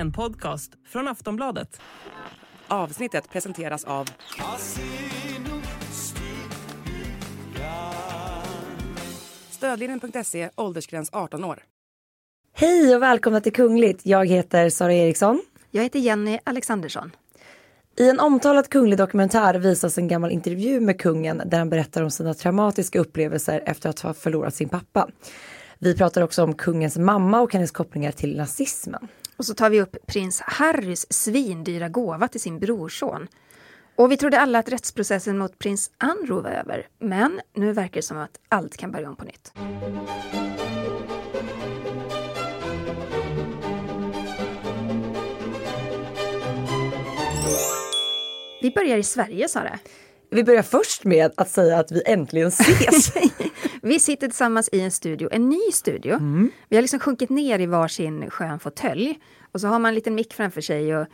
En podcast från Aftonbladet. Avsnittet presenteras av Stödlinjen.se, åldersgräns 18 år. Hej och välkomna till Kungligt. Jag heter Sara Eriksson. Jag heter Jenny Alexandersson. I en omtalad kunglig dokumentär visas en gammal intervju med kungen där han berättar om sina traumatiska upplevelser efter att ha förlorat sin pappa. Vi pratar också om kungens mamma och hennes kopplingar till nazismen. Och så tar vi upp prins Harrys svindyra gåva till sin brorson. Och vi trodde alla att rättsprocessen mot prins Andrew var över. Men nu verkar det som att allt kan börja om på nytt. Vi börjar i Sverige, Sara. Vi börjar först med att säga att vi äntligen ses. Vi sitter tillsammans i en studio, en ny studio. Vi har liksom sjunkit ner i varsin skön fåtölj. Och så har man en liten mick framför sig och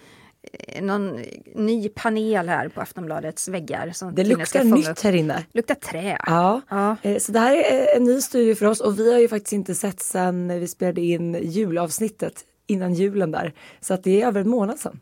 eh, någon ny panel här på Aftonbladets väggar. Som Det luktar nytt upp. här inne. Luktar trä. Ja. Ja. Eh, Så det här är en ny studio för oss och vi har ju faktiskt inte sett sedan vi spelade in julavsnittet innan julen där. Så att det är över en månad sedan.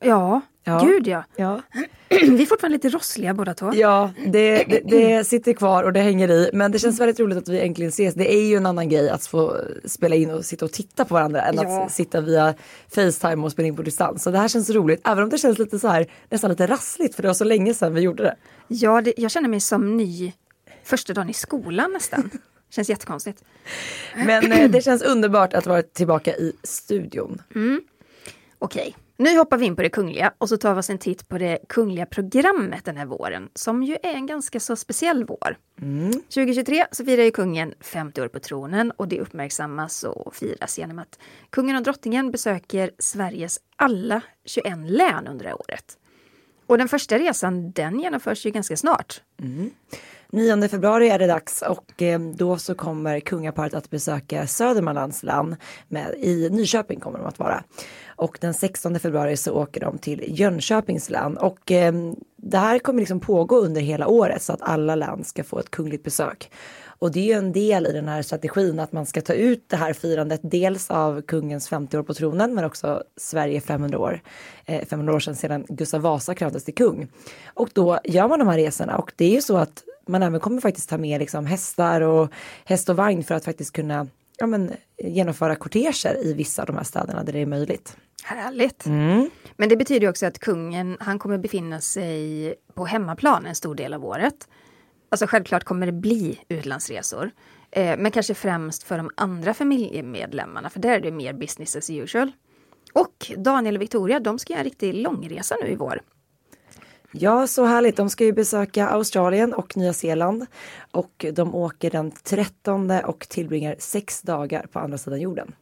Ja, Ja. gud ja. Ja, Vi är fortfarande lite rossliga båda två. ja det, det, det sitter kvar och det hänger i. Men det känns väldigt roligt att vi äntligen ses. Det är ju en annan grej att få spela in och sitta och titta på varandra än Ja. att sitta via Facetime och spela in på distans. Så det här känns roligt, även om det känns lite så här, nästan lite rassligt för det var så länge sedan vi gjorde det. Ja, det, jag känner mig som ny första dagen i skolan nästan. Känns jättekonstigt. Men eh, det känns underbart att vara tillbaka i studion. Okej, nu hoppar vi in på det kungliga och så tar vi oss en titt på det kungliga programmet den här våren, som ju är en ganska så speciell vår. 2023 så firar ju kungen 50 år på tronen och det uppmärksammas och firas genom att kungen och drottningen besöker Sveriges alla 21 län under det här året. Och den första resan den genomförs ju ganska snart. 9 februari är det dags och eh, då så kommer kungaparet att besöka Södermanlands län. Med, I Nyköping kommer de att vara. Och den 16 februari så åker de till Jönköpings län. Och eh, det här kommer liksom pågå under hela året så att alla län ska få ett kungligt besök. Och det är ju en del i den här strategin att man ska ta ut det här firandet dels av kungens 50 år på tronen men också Sverige 500 år. Eh, 500 år sedan, sedan Gustav Vasa kröntes till kung. Och då gör man de här resorna och det är ju så att man även kommer faktiskt ta med liksom hästar och häst och vagn för att faktiskt kunna ja, men, genomföra korteger i vissa av de här städerna där det är möjligt. Härligt! Men det betyder också att kungen, han kommer befinna sig på hemmaplan en stor del av året. Alltså självklart kommer det bli utlandsresor. Eh, men kanske främst för de andra familjemedlemmarna, för där är det mer business as usual. Och Daniel och Victoria, de ska göra en riktig långresa nu i vår. Ja, så härligt. De ska ju besöka Australien och Nya Zeeland och de åker den 13 och tillbringar sex dagar på andra sidan jorden.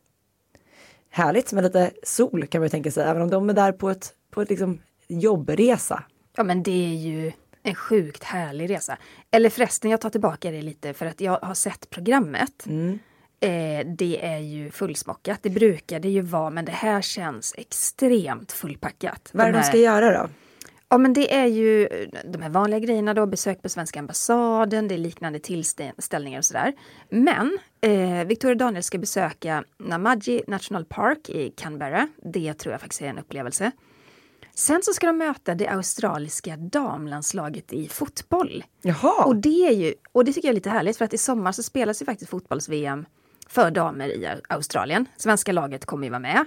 Härligt med lite sol kan man ju tänka sig, även om de är där på ett, på ett liksom jobbresa. Ja men det är ju en sjukt härlig resa. Eller förresten, jag tar tillbaka det lite för att jag har sett programmet. Eh, det är ju fullsmockat. Det brukar det ju vara, men det här känns extremt fullpackat. Vad är det de här- ska göra då? Ja men det är ju de här vanliga grejerna då, besök på svenska ambassaden, det är liknande tillställningar och sådär. Men eh, Victoria Daniel ska besöka Namaji National Park i Canberra. Det tror jag faktiskt är en upplevelse. Sen så ska de möta det australiska damlandslaget i fotboll. Jaha, Och det, är ju, och det tycker jag är lite härligt för att i sommar så spelas ju faktiskt fotbolls-VM för damer i Australien. Svenska laget kommer ju vara med.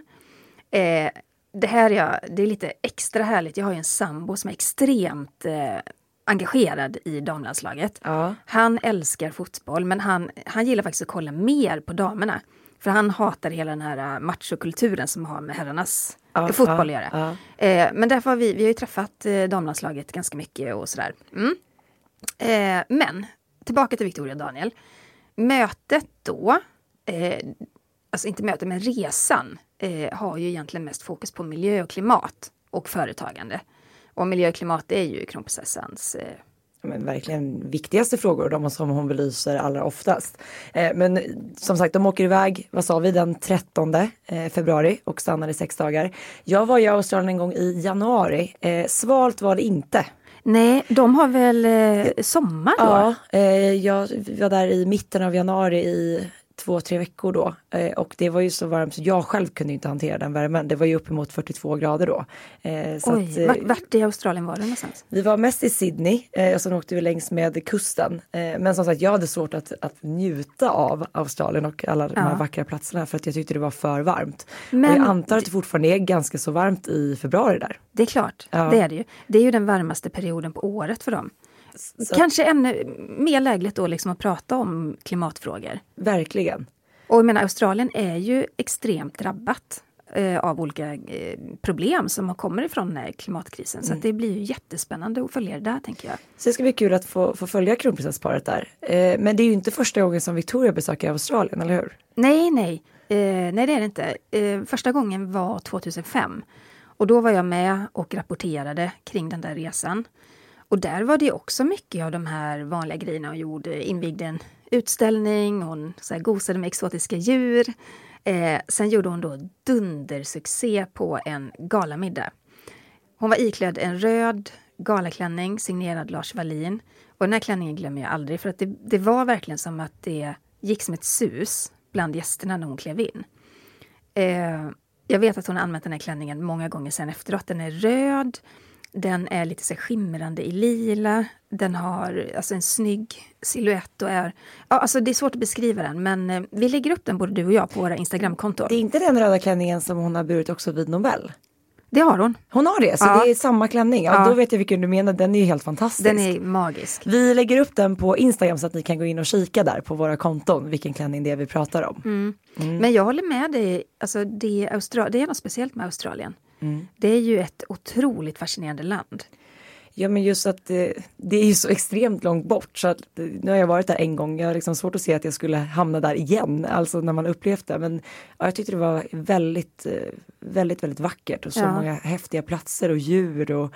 Eh, det här är, jag, det är lite extra härligt. Jag har ju en sambo som är extremt eh, engagerad i damlandslaget. Ja. Han älskar fotboll men han, han gillar faktiskt att kolla mer på damerna. För han hatar hela den här eh, machokulturen som har med herrarnas Ja, fotboll ja, att göra. Eh, men därför har vi, vi har ju träffat eh, damlandslaget ganska mycket och sådär. Mm. Eh, men tillbaka till Victoria och Daniel. Mötet då, eh, alltså inte mötet men resan, eh, har ju egentligen mest fokus på miljö och klimat och företagande. Och miljö och klimat är ju kronprinsessans eh, men verkligen viktigaste frågor och de som hon belyser allra oftast. Eh, men som sagt, de åker iväg, vad sa vi, den 13 eh, februari och stannar i sex dagar. Jag var i Australien en gång i januari. Eh, svalt var det inte. Nej, de har väl sommar då? Ja, jag var där i mitten av januari i två, tre veckor då. Eh, och det var ju så varmt så jag själv kunde inte hantera den värmen. Det var ju uppemot 42 grader då. Eh, så Oj, att, eh, vart, i Australien var du någonstans? Vi var mest i Sydney eh, och sen åkte vi längs med kusten. Eh, men som sagt, jag hade svårt att, att njuta av Australien och alla de här vackra platserna för att jag tyckte det var för varmt. Men, och jag antar att det fortfarande är ganska så varmt i februari där. Det är klart, ja. det är det ju. Det är ju den varmaste perioden på året för dem. Så. Kanske ännu mer lägligt då liksom att prata om klimatfrågor. Verkligen. Och jag menar, Australien är ju extremt drabbat eh, av olika eh, problem som kommer ifrån eh, klimatkrisen. Mm. Så det blir ju jättespännande att följa det där tänker jag. Så det ska bli kul att få, få följa kronprinsessparet där. Eh, men det är ju inte första gången som Victoria besöker Australien, eller hur? Nej, nej. Eh, nej, det är det inte. Eh, första gången var 2005. Och då var jag med och rapporterade kring den där resan. Och där var det också mycket av de här vanliga grejerna hon gjorde. Invigde en utställning, hon så här, gosade med exotiska djur. Eh, sen gjorde hon då dundersuccé på en galamiddag. Hon var iklädd en röd galaklänning signerad Lars Wallin. Och den här klänningen glömmer jag aldrig för att det, det var verkligen som att det gick som ett sus bland gästerna när hon klev in. Eh, jag vet att hon har använt den här klänningen många gånger sen efteråt. Den är röd, den är lite så skimrande i lila. Den har alltså en snygg siluett och är... Ja, alltså det är svårt att beskriva den men eh, vi lägger upp den både du och jag på våra Instagramkonton. Det är inte den röda klänningen som hon har burit också vid Nobel? Det har hon. Hon har det, så ja. det är samma klänning. Ja, ja. Då vet jag vilken du menar, den är ju helt fantastisk. Den är magisk. Vi lägger upp den på Instagram så att ni kan gå in och kika där på våra konton vilken klänning det är vi pratar om. Mm. Mm. Men jag håller med dig, alltså det, Austra det är något speciellt med Australien. Mm. Det är ju ett otroligt fascinerande land. Ja men just att det, det, är ju så extremt långt bort så att nu har jag varit där en gång. Jag har liksom svårt att se att jag skulle hamna där igen, alltså när man upplevt det. Men ja, jag tyckte det var väldigt, eh, väldigt, väldigt vackert och så ja. många häftiga platser och djur och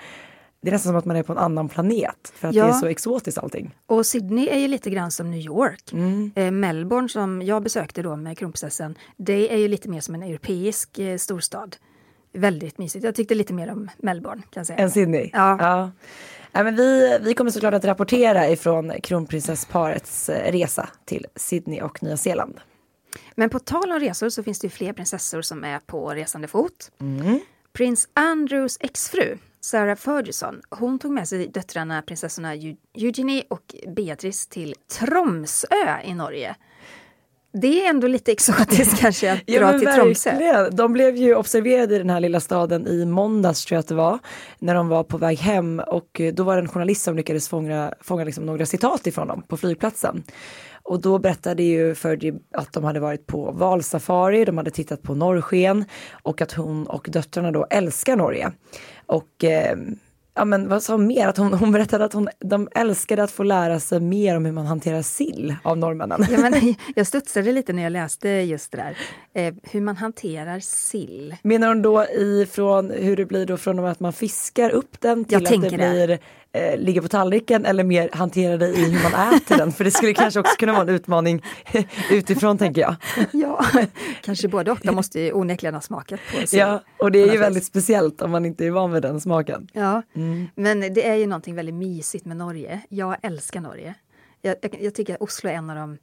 det är nästan som att man är på en annan planet för att ja. det är så exotiskt allting. Och Sydney är ju lite grann som New York. Mm. Eh, Melbourne som jag besökte då med kronprinsessan, det är ju lite mer som en europeisk eh, storstad väldigt mysigt. Jag tyckte lite mer om Melbourne. Kan jag säga. Än Sydney? Ja. ja. ja men vi, vi kommer såklart att rapportera ifrån kronprinsessparets eh, resa till Sydney och Nya Zeeland. Men på tal om resor så finns det fler prinsessor som är på resande fot. Mm. Prins Andrews exfru Sarah Ferguson, hon tog med sig döttrarna prinsessorna Eugenie och Beatrice till Tromsö i Norge det är ändå lite exotiskt kanske att ja, dra till Tromsö. De blev ju observerade i den här lilla staden i måndags tror jag att det var. När de var på väg hem och då var det en journalist som lyckades fånga, fånga liksom några citat ifrån dem på flygplatsen. Och då berättade ju Fergie att de hade varit på valsafari, de hade tittat på norrsken och att hon och döttrarna då älskar Norge. Och eh, ja men vad sa hon mer? Att hon, hon berättade att hon, de älskade att få lära sig mer om hur man hanterar sill av norrmännen. Ja, men, jag studsade lite när jag läste just det där. Eh, hur man hanterar sill. Menar hon då ifrån hur det blir då från att man fiskar upp den till att det blir det eh, ligger på tallriken eller mer hantera det i hur man äter den? För det skulle kanske också kunna vara en utmaning utifrån tänker jag. Ja, kanske både och. De måste ju onekligen ha smakat på sig. Ja, och det är ju väldigt speciellt om man inte är van vid den smaken. Ja, mm. men det är ju någonting väldigt mysigt med Norge. Jag älskar Norge. Jag, jag, jag tycker att Oslo är en av de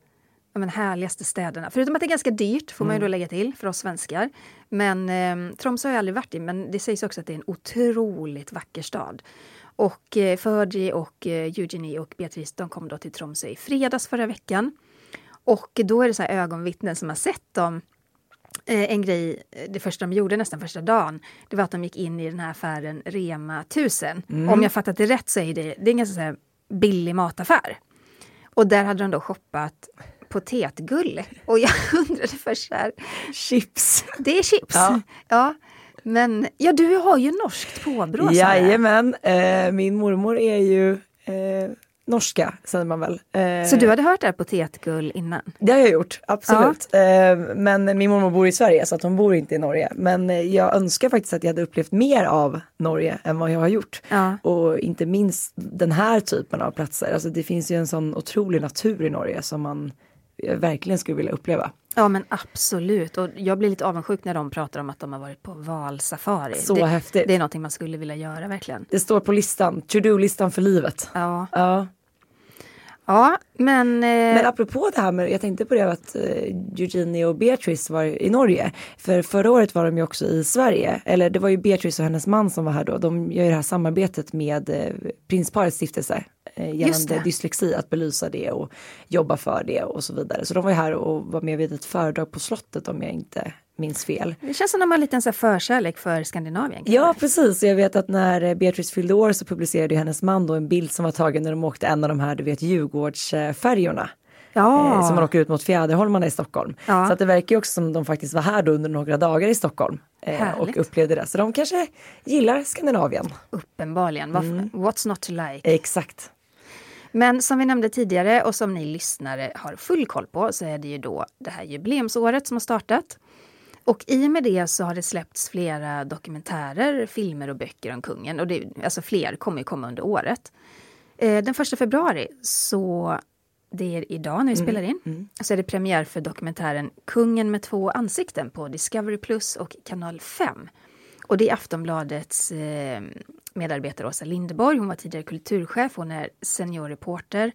men, härligaste städerna. Förutom att det är ganska dyrt, får man ju mm. då lägga till, för oss svenskar. Men eh, Tromsö har jag aldrig varit i, men det sägs också att det är en otroligt vacker stad. Och eh, Fergie och eh, Eugenie och Beatrice de kom då till Tromsö i fredags förra veckan. Och då är det så här ögonvittnen som har sett dem eh, en grej, det första de gjorde nästan första dagen, det var att de gick in i den här affären Rema 1000. Mm. Om jag fattat det rätt så är det, det är en ganska så billig mataffär. Och där hade de då shoppat potetgull. Och jag undrade först så här... Chips! Det är chips! Ja. ja. Men ja, du har ju norskt påbrå. Jajamän, eh, min mormor är ju eh, norska säger man väl. Eh, så du hade hört det här potetgull innan? Det har jag gjort, absolut. Ja. Eh, men min mormor bor i Sverige så att hon bor inte i Norge. Men eh, jag önskar faktiskt att jag hade upplevt mer av Norge än vad jag har gjort. Ja. Och inte minst den här typen av platser. Alltså det finns ju en sån otrolig natur i Norge som man verkligen skulle vilja uppleva. Ja men absolut och jag blir lite avundsjuk när de pratar om att de har varit på valsafari. Så det, häftigt. Det är någonting man skulle vilja göra verkligen. Det står på listan, to-do-listan för livet. Ja. ja. Ja, men... Eh... Men apropå det här med, jag tänkte på det att eh, Eugenie och Beatrice var i Norge. För förra året var de ju också i Sverige. Eller det var ju Beatrice och hennes man som var här då. De gör ju det här samarbetet med eh, Prinsparets stiftelse gällande dyslexi, att belysa det och jobba för det och så vidare. Så de var ju här och var med vid ett föredrag på slottet om jag inte minns fel. Det känns som de har en förkärlek för Skandinavien. Ja, precis. Jag vet att när Beatrice fyllde år så publicerade hennes man då en bild som var tagen när de åkte en av de här, du vet, Djurgårdsfärjorna. Ja. Eh, som man åker ut mot Fjäderholmarna i Stockholm. Ja. Så att det verkar ju också som de faktiskt var här då under några dagar i Stockholm. Eh, och upplevde det. Så de kanske gillar Skandinavien. Uppenbarligen. Mm. What's not to like? Exakt. Men som vi nämnde tidigare och som ni lyssnare har full koll på så är det ju då det här jubileumsåret som har startat. Och i och med det så har det släppts flera dokumentärer, filmer och böcker om kungen. Och det, alltså fler kommer ju komma under året. Eh, den första februari, så det är idag när vi mm. spelar in, mm. så är det premiär för dokumentären Kungen med två ansikten på Discovery Plus och Kanal 5. Och det är Aftonbladets eh, medarbetare Åsa Lindeborg. Hon var tidigare kulturchef, hon är seniorreporter.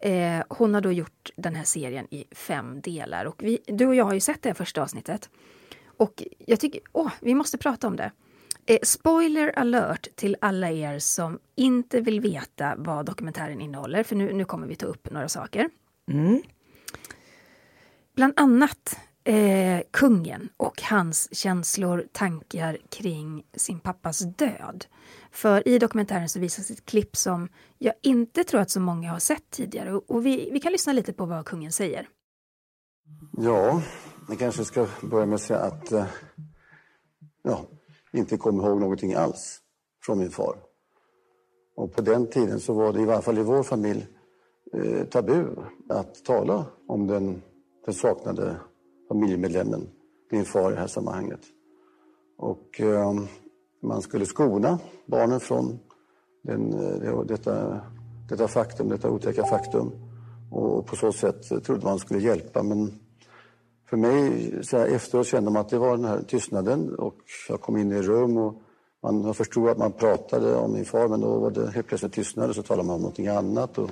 Eh, hon har då gjort den här serien i fem delar. Och vi, du och jag har ju sett det första avsnittet. Och jag tycker, åh, vi måste prata om det. Eh, spoiler alert till alla er som inte vill veta vad dokumentären innehåller, för nu, nu kommer vi ta upp några saker. Mm. Bland annat eh, kungen och hans känslor, tankar kring sin pappas död. För i dokumentären så visas ett klipp som jag inte tror att så många har sett tidigare. Och vi, vi kan lyssna lite på vad kungen säger. Ja, jag kanske ska börja med att säga att eh, ja, inte kommer ihåg någonting alls från min far. Och på den tiden så var det i varje fall i vår familj eh, tabu att tala om den, den saknade familjemedlemmen, min far i det här sammanhanget. Och eh, man skulle skona barnen från den, eh, detta, detta faktum, detta otäcka faktum. Och på så sätt trodde man skulle hjälpa. Men för mig så här efteråt kände man att det var den här tystnaden och jag kom in i rum och man förstod att man pratade om min far men då var det helt plötsligt tystnad och så talade man om någonting annat. Och...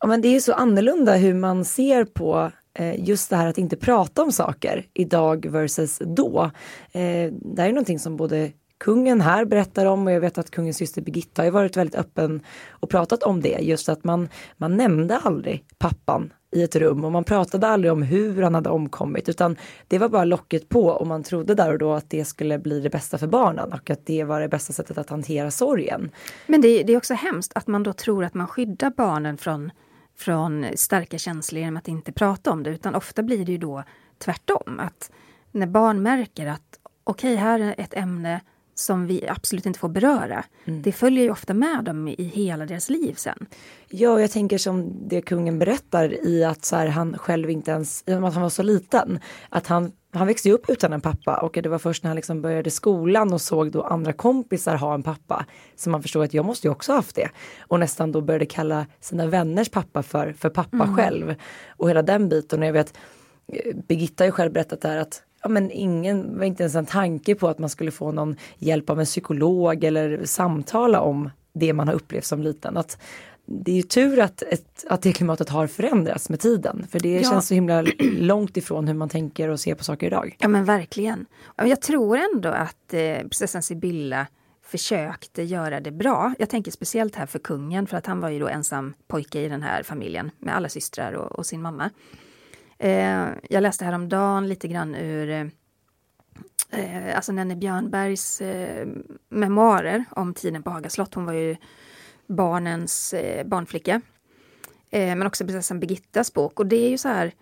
Ja, men det är ju så annorlunda hur man ser på Eh, just det här att inte prata om saker idag versus då. Eh, det är någonting som både kungen här berättar om och jag vet att kungens syster Birgitta har varit väldigt öppen och pratat om det. Just att man, man nämnde aldrig pappan i ett rum och man pratade aldrig om hur han hade omkommit utan det var bara locket på och man trodde där och då att det skulle bli det bästa för barnen och att det var det bästa sättet att hantera sorgen. Men det, det är också hemskt att man då tror att man skyddar barnen från, från starka känslor genom att inte prata om det utan ofta blir det ju då tvärtom. Att när barn märker att okej, okay, här är ett ämne som vi absolut inte får beröra. Mm. Det följer ju ofta med dem i hela deras liv sen. Ja, jag tänker som det kungen berättar i att så här, han själv inte ens, i att han var så liten, att han han växte upp utan en pappa och det var först när han liksom började skolan och såg då andra kompisar ha en pappa som han förstod att jag måste ju också haft det. Och nästan då började kalla sina vänners pappa för, för pappa mm. själv. Och hela den biten. Och jag vet, eh, Birgitta har ju själv berättat där att ja, men ingen var inte ens en tanke på att man skulle få någon hjälp av en psykolog eller samtala om det man har upplevt som liten. Att det är ju tur att, ett, att det klimatet har förändrats med tiden. För det ja. känns så himla långt ifrån hur man tänker och ser på saker idag. Ja men verkligen. Jag tror ändå att eh, prinsessan Sibylla försökte göra det bra. Jag tänker speciellt här för kungen för att han var ju då ensam pojke i den här familjen med alla systrar och, och sin mamma. Eh, jag läste häromdagen lite grann ur eh, alltså Nenny Björnbergs eh, memoarer om tiden på Haga slott. Hon var ju barnens eh, barnflicka. Eh, men också prinsessan Birgittas bok. Och det är ju så här,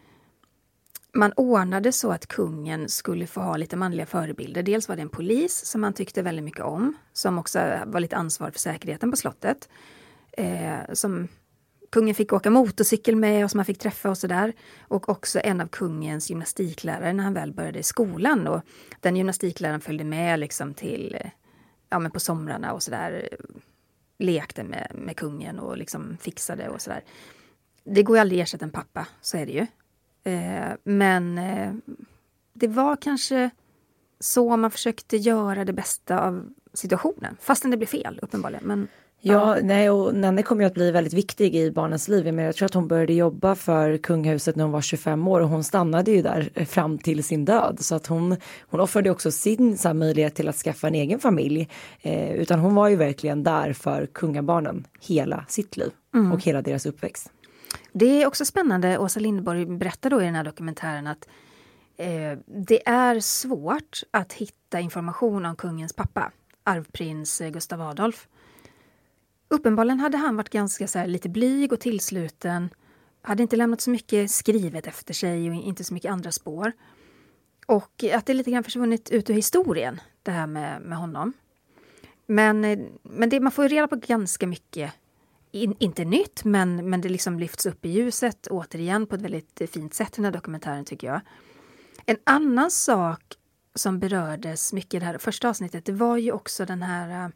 man ordnade så att kungen skulle få ha lite manliga förebilder. Dels var det en polis som han tyckte väldigt mycket om, som också var lite ansvarig för säkerheten på slottet. Eh, som kungen fick åka motorcykel med och som han fick träffa och sådär. Och också en av kungens gymnastiklärare när han väl började i skolan. Och den gymnastikläraren följde med liksom till, eh, ja men på somrarna och sådär. Lekte med, med kungen och liksom fixade och sådär. Det går ju aldrig att ersätta en pappa, så är det ju. Eh, men eh, det var kanske så man försökte göra det bästa av situationen. Fastän det blev fel, uppenbarligen. Men... Ja, nej, och Nanne kommer ju att bli väldigt viktig i barnens liv. Men jag tror att hon började jobba för kungahuset när hon var 25 år och hon stannade ju där fram till sin död. Så att hon, hon offrade också sin så här, möjlighet till att skaffa en egen familj. Eh, utan hon var ju verkligen där för kungabarnen hela sitt liv mm. och hela deras uppväxt. Det är också spännande, Åsa Lindborg berättar då i den här dokumentären att eh, det är svårt att hitta information om kungens pappa, arvprins Gustav Adolf. Uppenbarligen hade han varit ganska så här, lite blyg och tillsluten. Hade inte lämnat så mycket skrivet efter sig och inte så mycket andra spår. Och att det lite grann försvunnit ut ur historien, det här med, med honom. Men, eh, men det, man får reda på ganska mycket, In, inte nytt, men, men det liksom lyfts upp i ljuset återigen på ett väldigt fint sätt i den här dokumentären tycker jag. En annan sak som berördes mycket i det här första avsnittet, det var ju också den här uh,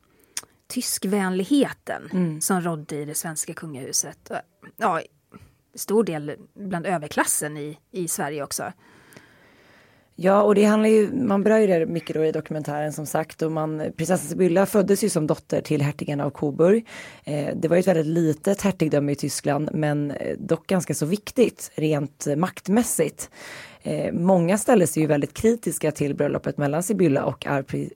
tyskvänligheten mm. som rådde i det svenska kungahuset. Ja, stor del bland överklassen i, i Sverige också. Ja, och det handlar ju, man berör det mycket då i dokumentären som sagt och man, prinsessan Sibylla föddes ju som dotter till hertigen av Coburg. Eh, det var ju ett väldigt litet hertigdöme i Tyskland men eh, dock ganska så viktigt rent maktmässigt. Eh, många ställde sig ju väldigt kritiska till bröllopet mellan Sibylla och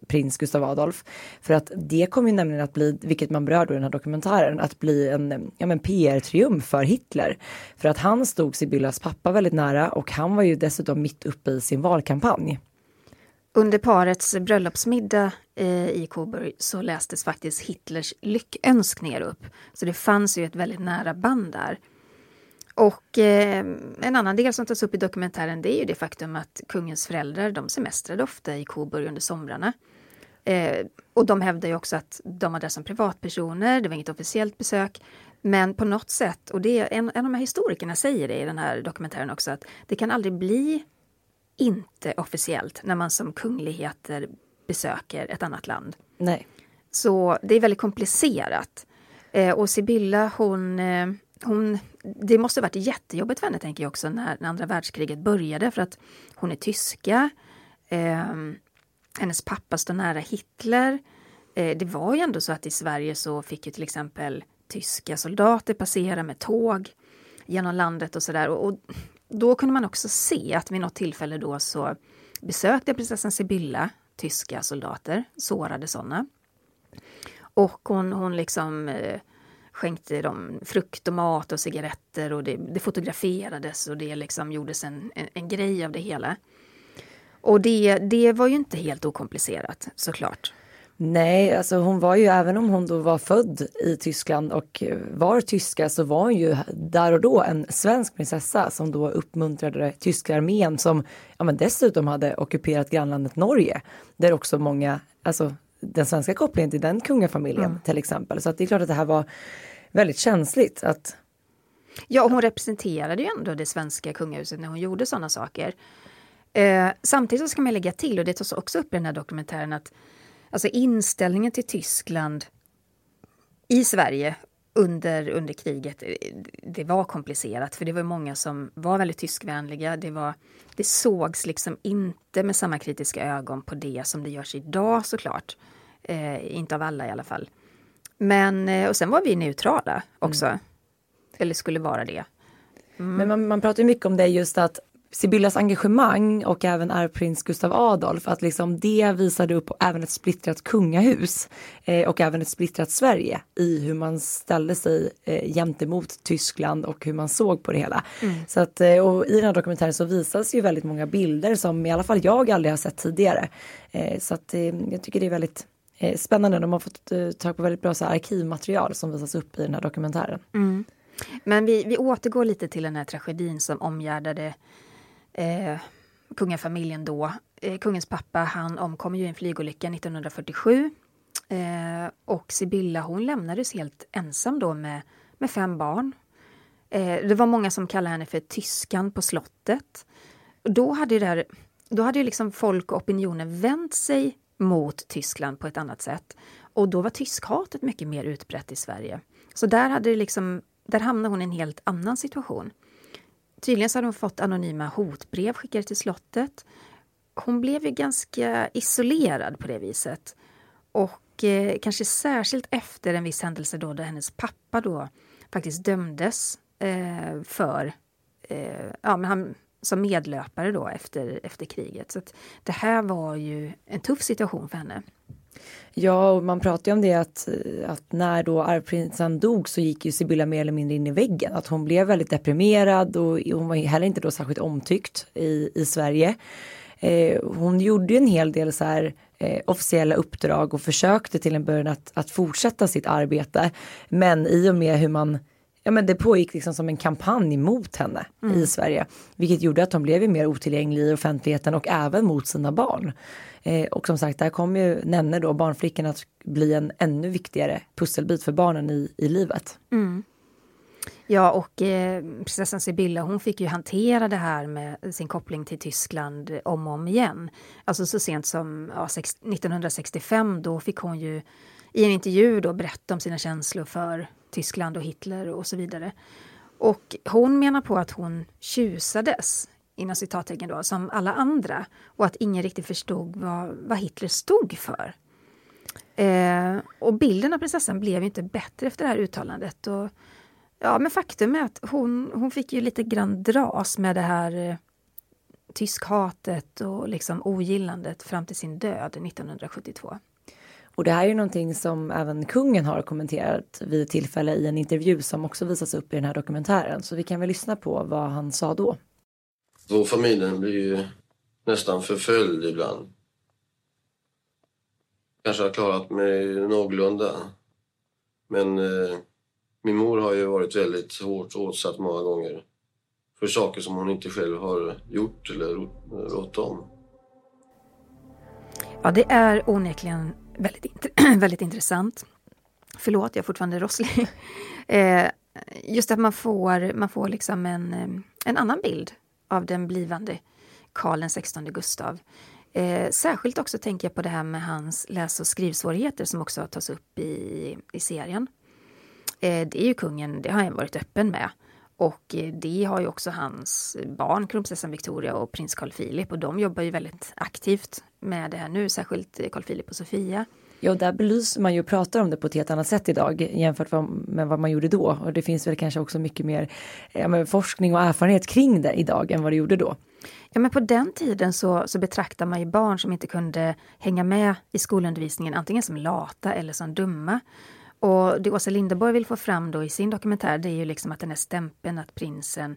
prins Gustav Adolf. För att det kommer ju nämligen att bli, vilket man berör då i den här dokumentären, att bli en ja, PR-triumf för Hitler. För att han stod Sibyllas pappa väldigt nära och han var ju dessutom mitt uppe i sin valkampanj. Under parets bröllopsmiddag eh, i Coburg så lästes faktiskt Hitlers lyckönskningar upp. Så det fanns ju ett väldigt nära band där. Och eh, en annan del som tas upp i dokumentären det är ju det faktum att kungens föräldrar de semestrade ofta i Coburg under somrarna. Eh, och de hävdar ju också att de var där som privatpersoner, det var inget officiellt besök. Men på något sätt, och det är en, en av de här historikerna säger det i den här dokumentären också, att det kan aldrig bli inte officiellt när man som kungligheter besöker ett annat land. Nej. Så det är väldigt komplicerat. Eh, och Sibylla hon eh, hon, det måste varit jättejobbigt för henne, tänker jag också, när, när andra världskriget började, för att hon är tyska. Eh, hennes pappa står nära Hitler. Eh, det var ju ändå så att i Sverige så fick ju till exempel tyska soldater passera med tåg genom landet och sådär. Och, och då kunde man också se att vid något tillfälle då så besökte prinsessan Sibylla tyska soldater, sårade sådana. Och hon, hon liksom eh, skänkte dem frukt och mat och cigaretter och det, det fotograferades och det liksom gjordes en, en, en, grej av det hela. Och det, det var ju inte helt okomplicerat såklart. Nej, alltså hon var ju, även om hon då var född i Tyskland och var tyska så var hon ju där och då en svensk prinsessa som då uppmuntrade tyska armén som ja, men dessutom hade ockuperat grannlandet Norge. Där också många, alltså den svenska kopplingen till den kungafamiljen mm. till exempel. Så att det är klart att det här var väldigt känsligt att Ja, hon representerade ju ändå det svenska kungahuset när hon gjorde sådana saker. Eh, samtidigt så ska man lägga till, och det tas också upp i den här dokumentären, att alltså inställningen till Tyskland i Sverige under, under kriget, eh, det var komplicerat för det var många som var väldigt tyskvänliga. Det, var, det sågs liksom inte med samma kritiska ögon på det som det görs idag såklart. Eh, inte av alla i alla fall. Men, eh, och sen var vi neutrala också. Mm. Eller skulle vara det. Mm. Men man, man pratar mycket om det just att Sibyllas engagemang och även arvprins Gustav Adolf, att liksom det visade upp även ett splittrat kungahus eh, och även ett splittrat Sverige i hur man ställde sig eh, gentemot Tyskland och hur man såg på det hela. Mm. Så att, eh, och I den här dokumentären så visas ju väldigt många bilder som i alla fall jag aldrig har sett tidigare. Eh, så att, eh, jag tycker det är väldigt eh, spännande. De har fått tag på väldigt bra så här, arkivmaterial som visas upp i den här dokumentären. Mm. Men vi, vi återgår lite till den här tragedin som omgärdade eh, kungafamiljen då. Eh, kungens pappa han omkom ju i en flygolycka 1947. Eh, och Sibylla hon lämnades helt ensam då med, med fem barn. Eh, det var många som kallade henne för tyskan på slottet. Då hade, där, då hade ju liksom folk och opinionen vänt sig mot Tyskland på ett annat sätt. Och då var tyskhatet mycket mer utbrett i Sverige. Så där, hade det liksom, där hamnade hon i en helt annan situation. Tydligen så hade hon fått anonyma hotbrev skickade till slottet. Hon blev ju ganska isolerad på det viset. Och eh, kanske särskilt efter en viss händelse då, där hennes pappa då faktiskt dömdes eh, för, eh, ja men han som medlöpare då efter, efter kriget. Så det här var ju en tuff situation för henne. Ja, och man pratar ju om det att, att när då arvprinsen dog så gick ju Sibylla mer eller mindre in i väggen. Att hon blev väldigt deprimerad och hon var heller inte då särskilt omtyckt i, i Sverige. Eh, hon gjorde ju en hel del så här eh, officiella uppdrag och försökte till en början att, att fortsätta sitt arbete. Men i och med hur man ja men det pågick liksom som en kampanj mot henne mm. i Sverige. Vilket gjorde att hon blev mer otillgänglig i offentligheten och även mot sina barn. Eh, och som sagt, där kommer ju Nenne då, barnflickan, att bli en ännu viktigare pusselbit för barnen i, i livet. Mm. Ja, och eh, prinsessan Sibylla hon fick ju hantera det här med sin koppling till Tyskland om och om igen. Alltså så sent som ja, 1965 då fick hon ju i en intervju då berätta om sina känslor för Tyskland och Hitler och så vidare. Och hon menar på att hon tjusades, inom citattecken då, som alla andra och att ingen riktigt förstod vad, vad Hitler stod för. Eh, och bilden av prinsessan blev inte bättre efter det här uttalandet. Och, ja, men faktum är att hon, hon fick ju lite grann dras med det här eh, tyskhatet och liksom ogillandet fram till sin död 1972. Och det här är ju någonting som även kungen har kommenterat vid tillfälle i en intervju som också visas upp i den här dokumentären. Så vi kan väl lyssna på vad han sa då. Vår familjen blir ju nästan förföljd ibland. Kanske har klarat mig någorlunda. Men eh, min mor har ju varit väldigt hårt åtsatt många gånger för saker som hon inte själv har gjort eller rått om. Ja, det är onekligen väldigt, väldigt intressant. Förlåt, jag är fortfarande rosslig. eh, just att man får, man får liksom en, eh, en annan bild av den blivande Karl XVI Gustav. Eh, särskilt också tänker jag på det här med hans läs och skrivsvårigheter som också tas upp i, i serien. Eh, det är ju kungen, det har han varit öppen med. Och eh, det har ju också hans barn, kronprinsessan Victoria och prins Carl Philip och de jobbar ju väldigt aktivt med det här nu, särskilt Carl Philip och Sofia. Ja, där belyser man ju och pratar om det på ett helt annat sätt idag jämfört med vad man gjorde då. Och det finns väl kanske också mycket mer ja, forskning och erfarenhet kring det idag än vad det gjorde då. Ja, men på den tiden så, så betraktar man ju barn som inte kunde hänga med i skolundervisningen antingen som lata eller som dumma. Och det Åsa Linderborg vill få fram då i sin dokumentär det är ju liksom att den här stämpeln att prinsen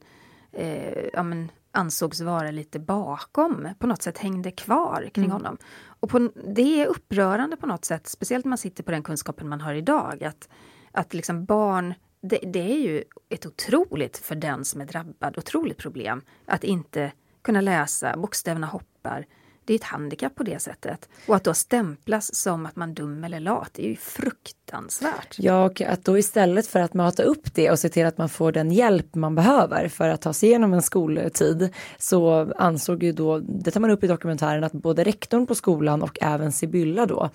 eh, ja, men, ansågs vara lite bakom, på något sätt hängde kvar kring mm. honom. Och på, det är upprörande på något sätt, speciellt när man sitter på den kunskapen man har idag. Att, att liksom barn, det, det är ju ett otroligt, för den som är drabbad, otroligt problem att inte kunna läsa, bokstäverna hoppar, det är ett handikapp på det sättet. Och att då stämplas som att man är dum eller lat, det är ju fruktansvärt. Ja, och att då istället för att mata upp det och se till att man får den hjälp man behöver för att ta sig igenom en skoltid så ansåg ju då, det tar man upp i dokumentären, att både rektorn på skolan och även Sibylla då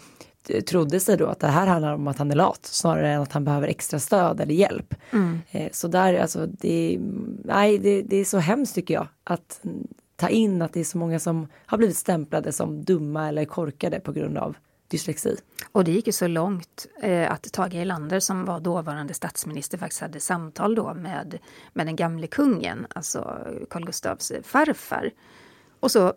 trodde sig då att det här handlar om att han är lat snarare än att han behöver extra stöd eller hjälp. Mm. Eh, så där, alltså det, nej, det, det är så hemskt tycker jag att ta in att det är så många som har blivit stämplade som dumma eller korkade på grund av dyslexi. Och det gick ju så långt eh, att Tage Erlander som var dåvarande statsminister faktiskt hade samtal då med, med den gamle kungen, alltså Carl Gustavs farfar. Och så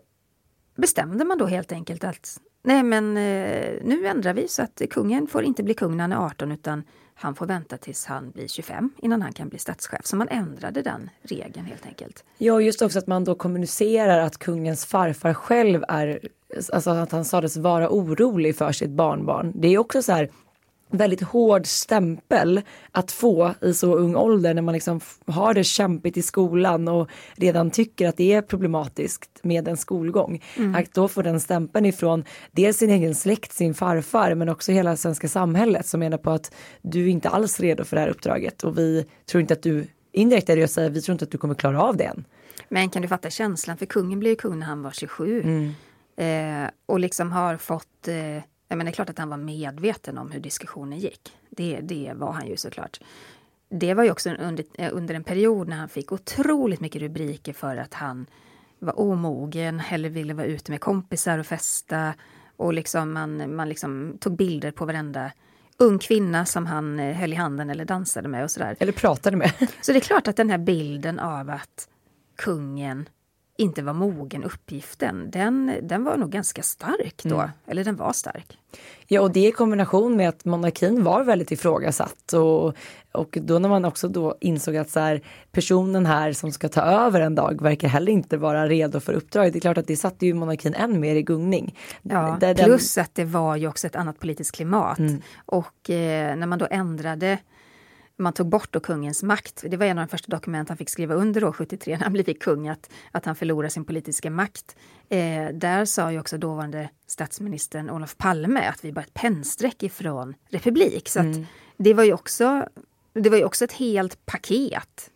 bestämde man då helt enkelt att nej men eh, nu ändrar vi så att kungen får inte bli kung när han är 18 utan han får vänta tills han blir 25 innan han kan bli statschef. Så man ändrade den regeln helt enkelt. Ja, just också att man då kommunicerar att kungens farfar själv är, alltså att han sades vara orolig för sitt barnbarn. Det är också så här, väldigt hård stämpel att få i så ung ålder när man liksom har det kämpigt i skolan och redan tycker att det är problematiskt med en skolgång. Mm. Att då få den stämpeln ifrån dels sin egen släkt, sin farfar men också hela svenska samhället som menar på att du är inte alls redo för det här uppdraget och vi tror inte att du indirekt är det jag säger, vi tror inte att du kommer klara av det än. Men kan du fatta känslan, för kungen blev kung när han var 27 mm. eh, och liksom har fått eh, men det är klart att han var medveten om hur diskussionen gick. Det, det var han ju såklart. Det var ju också under, under en period när han fick otroligt mycket rubriker för att han var omogen, hellre ville vara ute med kompisar och festa Och liksom man, man liksom tog bilder på varenda ung kvinna som han eh, höll i handen eller dansade med och sådär. Eller pratade med. Så det är klart att den här bilden av att kungen inte var mogen uppgiften, den, den var nog ganska stark då. Mm. Eller den var stark. Ja, och det i kombination med att monarkin var väldigt ifrågasatt och, och då när man också då insåg att så här, personen här som ska ta över en dag verkar heller inte vara redo för uppdraget. Det är klart att det satte ju monarkin än mer i gungning. Ja, Där den- plus att det var ju också ett annat politiskt klimat. Mm. Och eh, när man då ändrade man tog bort då kungens makt. Det var en av de första dokument han fick skriva under då, 73 när han blev kung, att, att han förlorar sin politiska makt. Eh, där sa ju också dåvarande statsministern Olof Palme att vi bara ett pennstreck ifrån republik. Så att det, var ju också, det var ju också ett helt paket,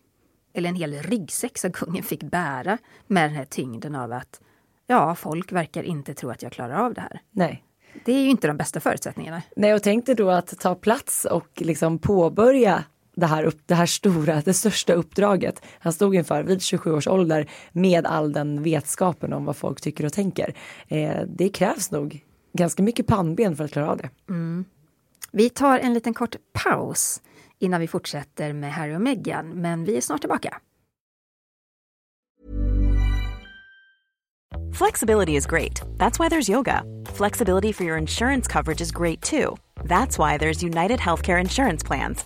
eller en hel ryggsäck som kungen fick bära med den här tyngden av att ja, folk verkar inte tro att jag klarar av det här. Nej. Det är ju inte de bästa förutsättningarna. Nej, och tänkte då att ta plats och liksom påbörja det här, upp, det här stora, det största uppdraget han stod inför vid 27 års ålder med all den vetskapen om vad folk tycker och tänker. Eh, det krävs nog ganska mycket pannben för att klara av det. Vi tar en liten kort paus innan vi fortsätter med Harry och Meghan, men vi är snart tillbaka. Flexibility is great. That's why there's yoga. Flexibility for your insurance coverage is great too. That's why there's United Healthcare Insurance Plans.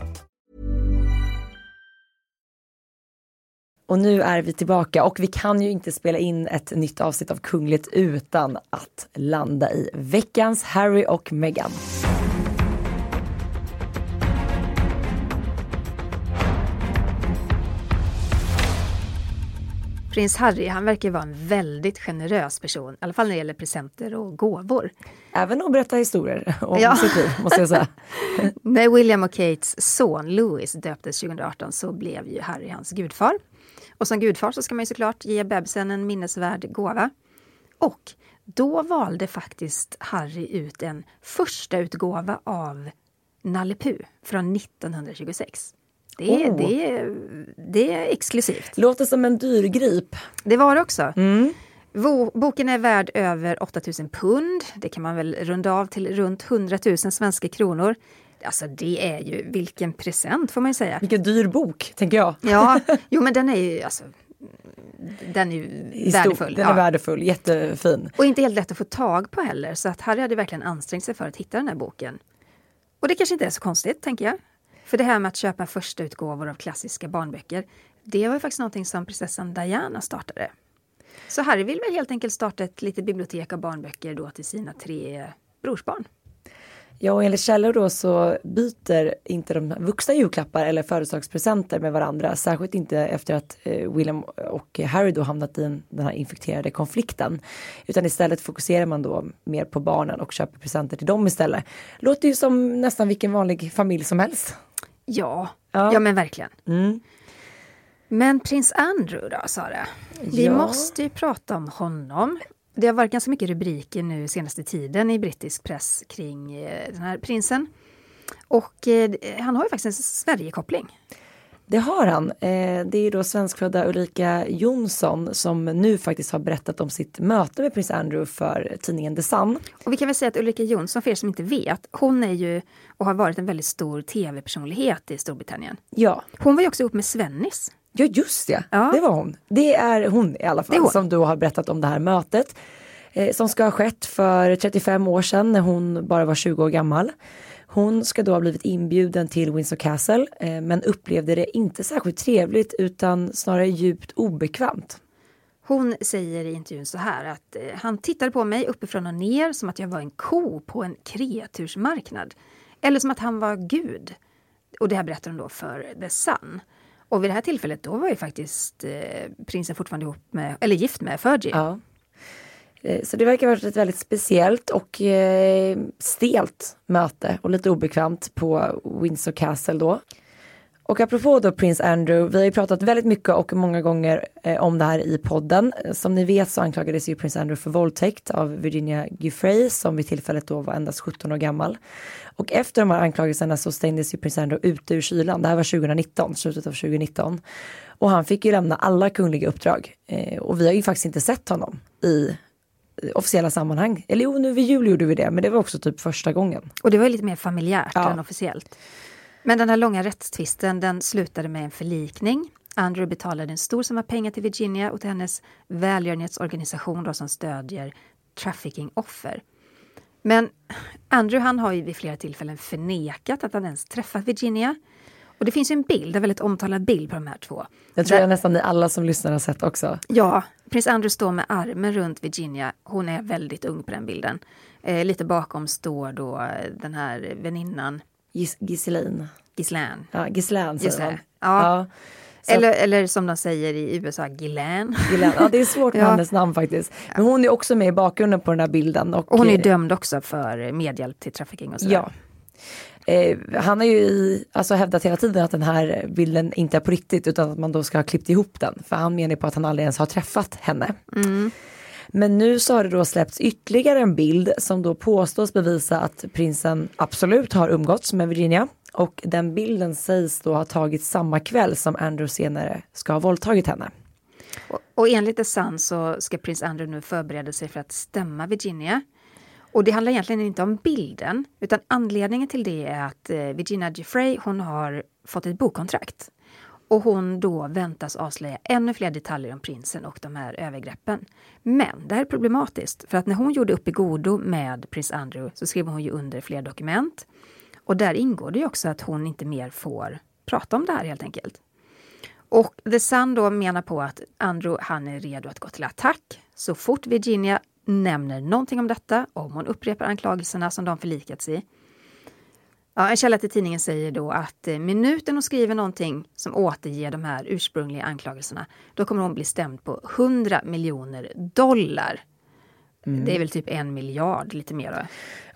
Och nu är vi tillbaka och vi kan ju inte spela in ett nytt avsnitt av Kungligt utan att landa i veckans Harry och Meghan. Prins Harry, han verkar vara en väldigt generös person, i alla fall när det gäller presenter och gåvor. Även att berätta historier om Ja. sitt liv måste jag säga. När William och Kates son Louis döptes 2018 så blev ju Harry hans gudfar. Och som gudfar så ska man ju såklart ge bebisen en minnesvärd gåva. Och då valde faktiskt Harry ut en första utgåva av Nalle Puh från 1926. Det är, Oh. det, det är exklusivt. Låter som en dyrgrip. Det var det också. Vo- Boken är värd över 8000 pund. Det kan man väl runda av till runt 100 000 svenska kronor. Alltså det är ju, vilken present får man ju säga. Vilken dyr bok, tänker jag. Ja, jo men den är ju alltså, den är ju värdefull. Den är ja. värdefull, jättefin. Och inte helt lätt att få tag på heller, så att Harry hade verkligen ansträngt sig för att hitta den här boken. Och det kanske inte är så konstigt, tänker jag. För det här med att köpa första utgåvor av klassiska barnböcker, det var ju faktiskt någonting som prinsessan Diana startade. Så Harry vill väl helt enkelt starta ett litet bibliotek av barnböcker då till sina tre brorsbarn. Ja, och enligt källor då så byter inte de vuxna julklappar eller födelsedagspresenter med varandra. Särskilt inte efter att eh, William och Harry då hamnat i en, den här infekterade konflikten. Utan istället fokuserar man då mer på barnen och köper presenter till dem istället. Låter ju som nästan vilken vanlig familj som helst. Ja, Ja. ja. men verkligen. Mm. Men prins Andrew då, Sara? Vi Ja. måste ju prata om honom. Det har varit ganska mycket rubriker nu senaste tiden i brittisk press kring eh, den här prinsen. Och eh, han har ju faktiskt en Sverigekoppling. Det har han. Eh, det är då svenskfödda Ulrika Jonsson som nu faktiskt har berättat om sitt möte med prins Andrew för tidningen The Sun. Och vi kan väl säga att Ulrika Jonsson, för er som inte vet, hon är ju och har varit en väldigt stor tv-personlighet i Storbritannien. Ja, Hon var ju också ihop med Svennis. Ja just det, Ja. det var hon. Det är hon i alla fall som du har berättat om det här mötet. Eh, som ska ha skett för 35 år sedan när hon bara var 20 år gammal. Hon ska då ha blivit inbjuden till Windsor Castle eh, men upplevde det inte särskilt trevligt utan snarare djupt obekvämt. Hon säger i intervjun så här att eh, han tittade på mig uppifrån och ner som att jag var en ko på en kreatursmarknad. Eller som att han var Gud. Och det här berättar hon då för The Sun. Och vid det här tillfället då var ju faktiskt eh, prinsen fortfarande ihop med, eller gift med Fergie. Ja. Eh, så det verkar ha varit ett väldigt speciellt och eh, stelt möte och lite obekvämt på Windsor Castle då. Och apropå då prins Andrew, vi har ju pratat väldigt mycket och många gånger eh, om det här i podden. Som ni vet så anklagades ju prins Andrew för våldtäkt av Virginia Giuffre som vid tillfället då var endast 17 år gammal. Och efter de här anklagelserna så stängdes ju prins Andrew ute ur kylan. Det här var 2019, slutet av 2019. Och han fick ju lämna alla kungliga uppdrag. Eh, och vi har ju faktiskt inte sett honom i officiella sammanhang. Eller jo, nu vid jul gjorde vi det, men det var också typ första gången. Och det var lite mer familjärt Ja. än officiellt. Men den här långa rättstvisten den slutade med en förlikning. Andrew betalade en stor summa pengar till Virginia och till hennes välgörenhetsorganisation då, som stödjer trafficking-offer. Men Andrew han har ju vid flera tillfällen förnekat att han ens träffat Virginia. Och det finns ju en bild, en väldigt omtalad bild på de här två. Jag tror Där- jag nästan ni alla som lyssnar har sett också. Ja, prins Andrew står med armen runt Virginia. Hon är väldigt ung på den bilden. Eh, lite bakom står då den här väninnan Gis Giselin. Ghislaine. Ja, Ghislaine säger man. Ja. Att- Eller, eller som de säger i USA. Ghislaine. Ja, det är svårt med Ja. hennes namn faktiskt. Men hon är också med i bakgrunden på den här bilden. Och, Och hon är eh, dömd också för medhjälp till trafficking och sådär. Ja. Eh, han har ju i, alltså hävdat hela tiden att den här bilden inte är på riktigt utan att man då ska ha klippt ihop den. För han menar på att han aldrig ens har träffat henne. Men nu så har det då släppts ytterligare en bild som då påstås bevisa att prinsen absolut har umgåtts med Virginia. Och den bilden sägs då ha tagits samma kväll som Andrew senare ska ha våldtagit henne. Och, och enligt The Sun så ska prins Andrew nu förbereda sig för att stämma Virginia. Och det handlar egentligen inte om bilden, utan anledningen till det är att eh, Virginia Giuffre, hon har fått ett bokkontrakt. Och hon då väntas avslöja ännu fler detaljer om prinsen och de här övergreppen. Men det här är problematiskt, för att när hon gjorde upp i godo med prins Andrew så skrev hon ju under fler dokument. Och där ingår det ju också att hon inte mer får prata om det här helt enkelt. Och The Sun då menar på att Andrew han är redo att gå till attack så fort Virginia nämner någonting om detta, om hon upprepar anklagelserna som de förlikats i. Ja, en källa till tidningen säger då att eh, minuten hon skriver någonting som återger de här ursprungliga anklagelserna, då kommer hon bli stämd på 100 miljoner dollar. Det är väl typ en miljard, lite mer. Då.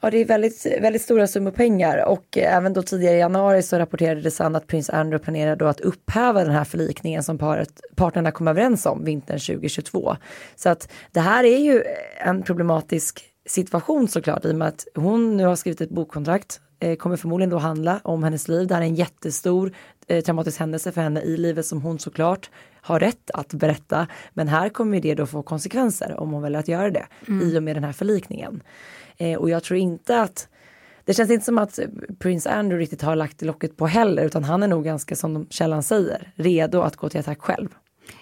Ja, det är väldigt, väldigt stora summor pengar och eh, även då tidigare i januari så rapporterade det att prins Andrew planerar då att upphäva den här förlikningen som paret, parterna kom överens om vintern 2022. Så att det här är ju en problematisk situation såklart i och med att hon nu har skrivit ett bokkontrakt eh, kommer förmodligen då handla om hennes liv. Det här är en jättestor eh, traumatisk händelse för henne i livet som hon såklart har rätt att berätta. Men här kommer det då få konsekvenser om hon väljer att göra det i och med den här förlikningen. Eh, och jag tror inte att det känns inte som att prins Andrew riktigt har lagt locket på heller utan han är nog ganska som källan säger redo att gå till attack själv.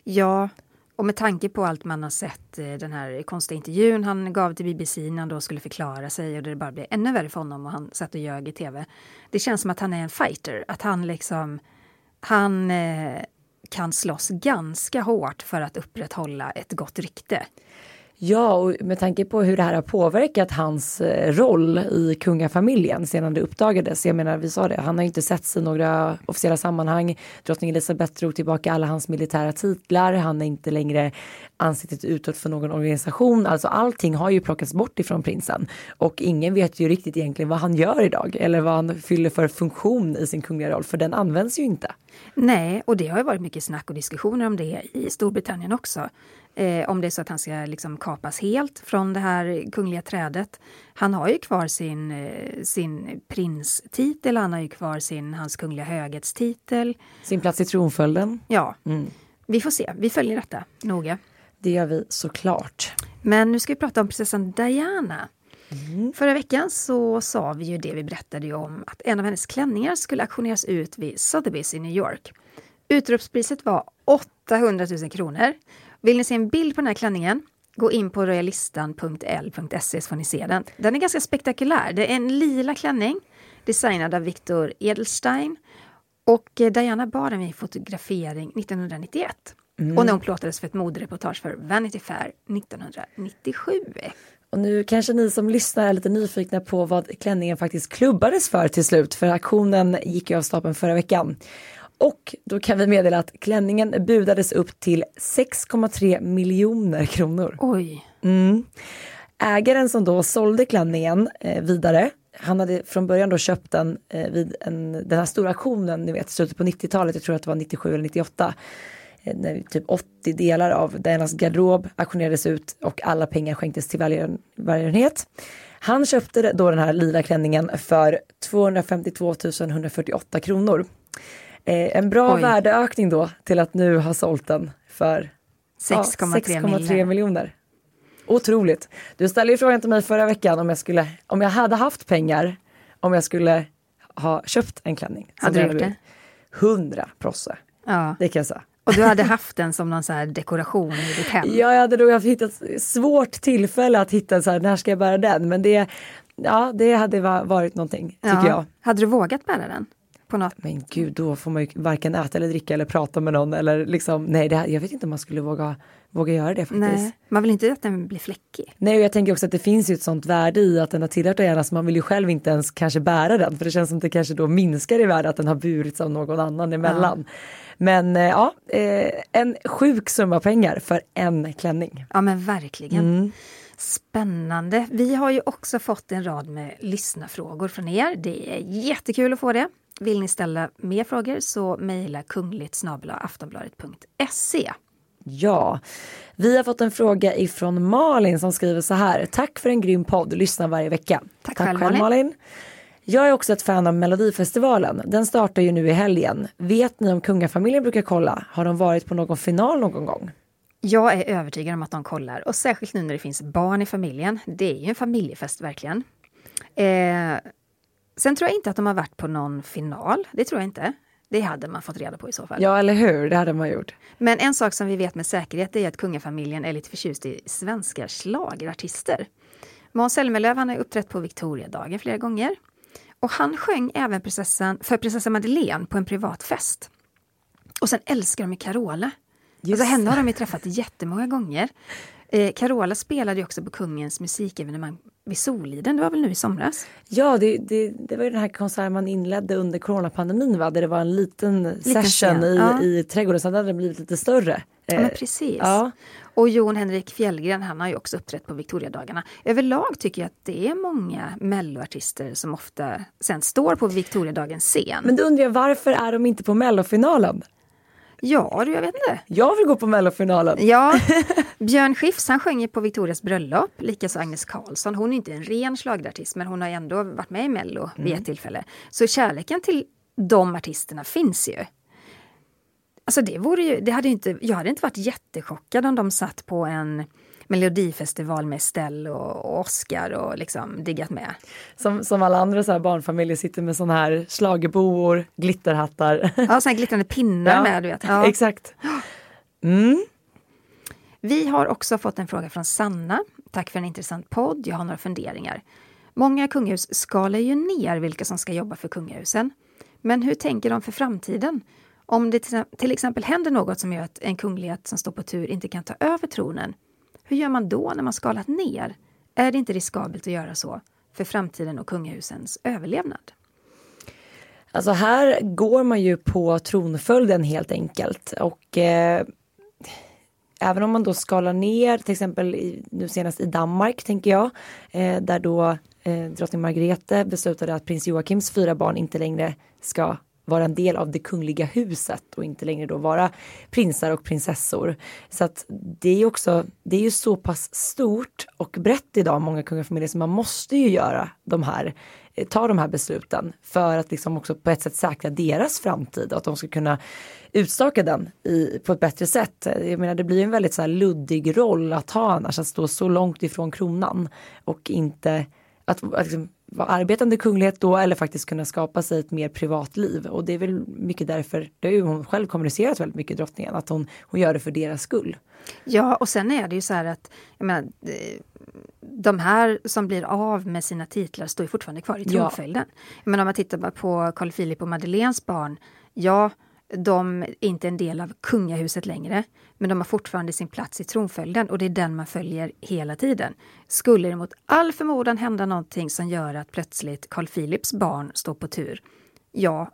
Ja, och med tanke på allt man har sett, eh, den här konstiga intervjun han gav till BBC när han då skulle förklara sig och det bara blev ännu värre för honom och han satt och ljög i tv. Det känns som att han är en fighter, att han liksom, han eh, kan slåss ganska hårt för att upprätthålla ett gott rykte. Ja, och med tanke på hur det här har påverkat hans eh, roll i kungafamiljen sedan det uppdagades. Jag menar, vi sa det, han har inte setts i några officiella sammanhang. Drottning Elizabeth drog tillbaka alla hans militära titlar. Han är inte längre ansiktet utåt för någon organisation. Alltså allting har ju plockats bort ifrån prinsen. Och ingen vet ju riktigt egentligen vad han gör idag eller vad han fyller för funktion i sin kungliga roll, för den används ju inte. Nej, och det har ju varit mycket snack och diskussioner om det i Storbritannien också. Eh, om det är så att han ska liksom kapas helt från det här kungliga trädet. Han har ju kvar sin, eh, sin prinstitel, han har ju kvar sin, hans kungliga höghetstitel. Sin plats i tronföljden, Ja, vi får se. Vi följer detta noga. det gör vi såklart. Men nu ska vi prata om prinsessan Diana. Förra veckan så sa vi ju det vi berättade om att en av hennes klänningar skulle auktioneras ut vid Sotheby's i New York. Utropspriset var 800 000 kronor. Vill ni se en bild på den här klänningen? Gå in på royalistan.l.se så får ni se den. Den är ganska spektakulär. Det är en lila klänning designad av Victor Edelstein. Och eh, Diana bar den vid fotografering 1991. Och när hon plåtades för ett modereportage för Vanity Fair 1997. Och nu kanske ni som lyssnar är lite nyfikna på vad klänningen faktiskt klubbades för till slut, för auktionen gick ju av stapeln förra veckan. Och då kan vi meddela att klänningen budades upp till 6,3 miljoner kronor. Oj. Mm. Ägaren som då sålde klänningen eh, vidare han hade från början då köpt den eh, vid en, den här stora auktionen, ni vet, slutet på 90-talet, jag tror att det var 97 eller 98. Eh, när typ 80 delar av Dianas garderob auktionerades ut och alla pengar skänktes till välgören- välgörenhet. Han köpte då den här lila klänningen för 252 148 kronor. Eh, en bra Oj. värdeökning då till att nu ha sålt den för ja, 6,3 6,3 miljoner. Otroligt. Du ställde ju frågan till mig förra veckan om jag skulle, om jag hade haft pengar, om jag skulle ha köpt en klänning. Hade du gjort det? blivit. 100 prosse, Ja. det kan jag säga. Och du hade haft den som någon så här dekoration i ditt hem? Ja, jag hade nog haft hittat svårt tillfälle att hitta så här, när ska jag bära den? Men det, ja, det hade va- varit någonting, tycker Ja. jag. Hade du vågat bära den? På något? Men gud, då får man ju varken äta eller dricka eller prata med någon eller liksom, nej, det, jag vet inte om man skulle våga, våga göra det faktiskt. Nej, man vill inte att den blir fläckig. Nej, och jag tänker också att det finns ju ett sånt värde i att den har tillhört Diana så man vill ju själv inte ens kanske bära den för det känns som att det kanske då minskar i värde att den har burits av någon annan emellan. Men eh, ja, eh, en sjuk summa pengar för en klänning. Ja men verkligen. Spännande. Vi har ju också fått en rad med lyssnarfrågor från er. Det är jättekul att få det. Vill ni ställa mer frågor så mejla kungligt aftonbladet.se. Ja, vi har fått en fråga ifrån Malin som skriver så här. Tack för en grym podd, lyssna varje vecka. Tack själv, Malin. Malin. Jag är också ett fan av Melodifestivalen. Den startar ju nu i helgen. Vet ni om kungafamiljen brukar kolla? Har de varit på någon final någon gång? Jag är övertygad om att de kollar och särskilt nu när det finns barn i familjen. Det är ju en familjefest verkligen. Eh, sen tror jag inte att de har varit på någon final. Det tror jag inte. Det hade man fått reda på i så fall. Ja, eller hur? Det hade man gjort. Men en sak som vi vet med säkerhet är att kungafamiljen är lite förtjust i svenska schlagerartister. Måns Zelmerlöw har uppträtt på Victoriadagen flera gånger. Och han sjöng även prinsessan, för prinsessa Madeleine på en privat fest. Och sen älskar de ju Carola. Alltså henne har de ju träffat jättemånga gånger. Eh, Carola spelade ju också på kungens musikevenemang vid Soliden, det var väl nu i somras? Ja, det, det, det var ju den här konserten man inledde under coronapandemin va? Där det var en liten, session scen, i, ja. i trädgården, så hade den blivit lite större. Ja, Eh, precis. ja. Och Jon Henrik Fjällgren, han har ju också uppträtt på Victoriadagarna. Överlag tycker jag att det är många melloartister som ofta sen står på Victoriadagens scen. Men då undrar jag varför är de inte på mellofinalen? Ja, du, jag vet inte. Jag vill gå på mellofinalen. Ja, Björn Skifs han sjöng ju på Victorias bröllop, likaså Agnes Karlsson. Hon är inte en ren schlagerartist men hon har ändå varit med i Mello vid ett tillfälle. Så kärleken till de artisterna finns ju. Alltså det vore ju, det hade inte, jag hade inte varit jättechockad om de satt på en melodifestival med Estelle och, Oscar och liksom diggat med. Som, som alla andra så barnfamiljer sitter med såna här schlagerboor, glitterhattar. Ja, här glittrande pinnar med, du vet. Ja. Exakt. Mm. Vi har också fått en fråga från Sanna. Tack för en intressant podd. Jag har några funderingar. Många kungahus skalar ju ner vilka som ska jobba för kungahusen. Men hur tänker de för framtiden? Om det till exempel händer något som gör att en kunglighet som står på tur inte kan ta över tronen, hur gör man då när man skalat ner? Är det inte riskabelt att göra så för framtiden och kungahusens överlevnad? Alltså här går man ju på tronföljden helt enkelt. Och eh, även om man då skalar ner, till exempel i, nu senast i Danmark tänker jag, eh, där då eh, drottning Margrethe beslutade att prins Joakims fyra barn inte längre ska vara en del av det kungliga huset och inte längre då vara prinsar och prinsessor. Så att det är ju också, det är ju så pass stort och brett idag, många kungafamiljer, så man måste ju göra de här, eh, ta de här besluten för att liksom också på ett sätt säkra deras framtid och att de ska kunna utstaka den i, på ett bättre sätt. Jag menar det blir en väldigt så här luddig roll att ha annars, att stå så långt ifrån kronan och inte att, att liksom, vara arbetande kunglighet då eller faktiskt kunna skapa sig ett mer privat liv. Och det är väl mycket därför, det har ju hon själv kommunicerat väldigt mycket drottningen, att hon, hon gör det för deras skull. Ja, och sen är det ju så här att jag menar, eh, de här som blir av med sina titlar står ju fortfarande kvar i Ja. tronföljden. Men om man tittar på Carl Philip och Madeleines barn, ja, de är inte en del av kungahuset längre, men de har fortfarande sin plats i tronföljden och det är den man följer hela tiden. Skulle det mot all förmodan hända någonting som gör att plötsligt Carl Philips barn står på tur, ja,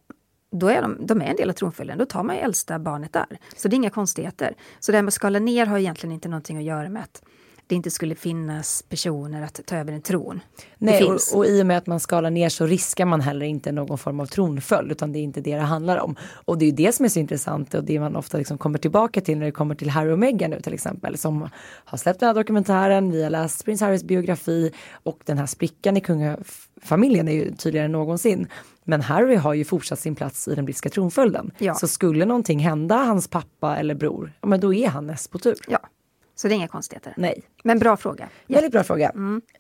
då är de, de är en del av tronföljden. Då tar man ju äldsta barnet där. Så det är inga konstigheter. Så det här med att skala ner har egentligen inte någonting att göra med att det inte skulle finnas personer att ta över en tron. Nej, och, och i och med att man skalar ner så riskar man heller inte någon form av tronföljd utan det är inte det det handlar om. Och det är ju det som är så intressant och det man ofta liksom kommer tillbaka till när det kommer till Harry och Meghan nu till exempel som har släppt den här dokumentären, vi har läst prins Harrys biografi och den här sprickan i kungafamiljen är ju tydligare än någonsin. Men Harry har ju fortsatt sin plats i den brittiska tronföljden. Ja. Så skulle någonting hända hans pappa eller bror, ja men då är han näst på tur. Ja, så det är inga konstigheter. Nej. Men bra fråga. Väldigt bra fråga.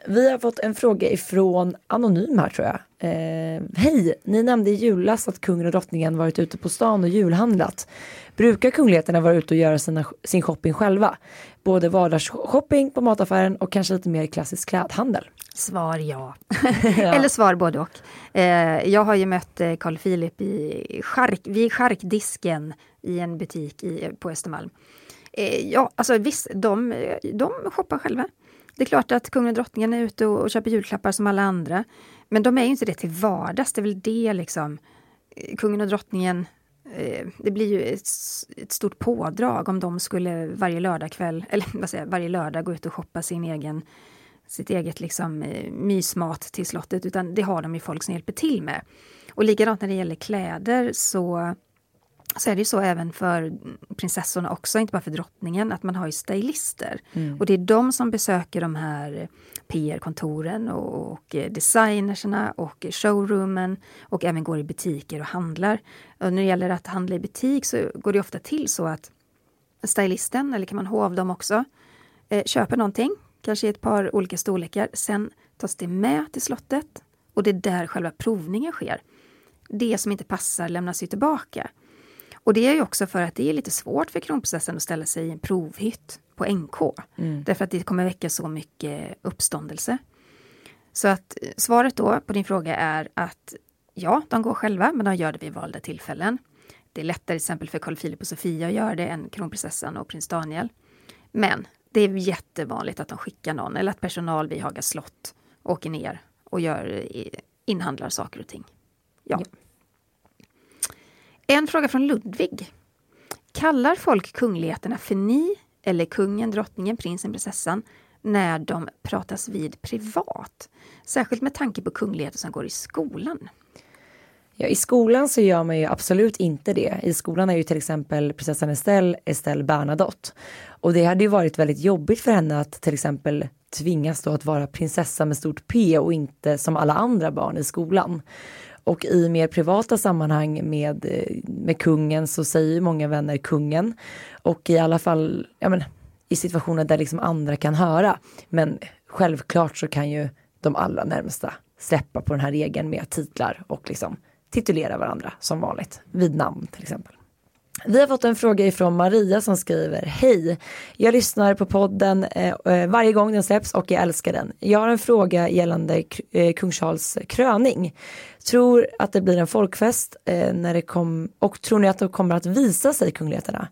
Vi har fått en fråga ifrån Anonym här tror jag. Eh, Hej, ni nämnde i julas att kungen och drottningen varit ute på stan och julhandlat. Brukar kungligheterna vara ute och göra sina, sin shopping själva? Både vardagsshopping på mataffären och kanske lite mer klassisk klädhandel. Svar ja. Eller svar både och. Eh, jag har ju mött eh, Carl Philip i chark, vid charkdisken i en butik i, på Östermalm. Eh, ja, alltså visst, de, de shoppar själva. Det är klart att kungen och drottningen är ute och, och köper julklappar som alla andra. Men de är ju inte det till vardags, det är väl det liksom. Eh, kungen och drottningen, eh, det blir ju ett, ett stort pådrag om de skulle varje lördagkväll, eller vad säger varje lördag gå ut och shoppa sin egen sitt eget liksom, eh, mysmat till slottet, utan det har de ju folk som hjälper till med. Och likadant när det gäller kläder så, så är det ju så även för prinsessorna också, inte bara för drottningen, att man har ju stylister. Och det är de som besöker de här PR-kontoren och, och eh, designerserna och showroomen och även går i butiker och handlar. Och när det gäller att handla i butik så går det ofta till så att stylisten, eller kan man hov dem också, eh, köper någonting, kanske i ett par olika storlekar. Sen tas det med till slottet och det är där själva provningen sker. Det som inte passar lämnas ju tillbaka. Och det är ju också för att det är lite svårt för kronprinsessan att ställa sig i en provhytt på NK. Därför att det kommer väcka så mycket uppståndelse. Så att eh, svaret då på din fråga är att ja, de går själva, men de gör det vid valda tillfällen. Det är lättare till exempel för Carl Philip och Sofia att göra det än kronprinsessan och prins Daniel. Men det är jättevanligt att de skickar någon eller att personal vid Haga slott åker ner och gör, eh, inhandlar saker och ting. Ja. En fråga från Ludvig. Kallar folk kungligheterna för ni eller kungen, drottningen, prinsen, prinsessan när de pratas vid privat? Särskilt med tanke på kungligheter som går i skolan. Ja, I skolan så gör man ju absolut inte det. I skolan är ju till exempel prinsessan Estelle Estelle Bernadotte. Och det hade ju varit väldigt jobbigt för henne att till exempel tvingas då att vara prinsessa med stort P och inte som alla andra barn i skolan. Och i mer privata sammanhang med, eh, med kungen så säger ju många vänner kungen. Och i alla fall, ja men i situationer där liksom andra kan höra. Men självklart så kan ju de allra närmsta släppa på den här regeln med titlar och liksom titulera varandra som vanligt vid namn till exempel. Vi har fått en fråga ifrån Maria som skriver Hej! Jag lyssnar på podden eh, eh varje gång den släpps och jag älskar den. Jag har en fråga gällande eh, kung Charles kröning. Tror att det blir en folkfest eh, när det kom, och tror ni att det kommer att visa sig kungligheterna?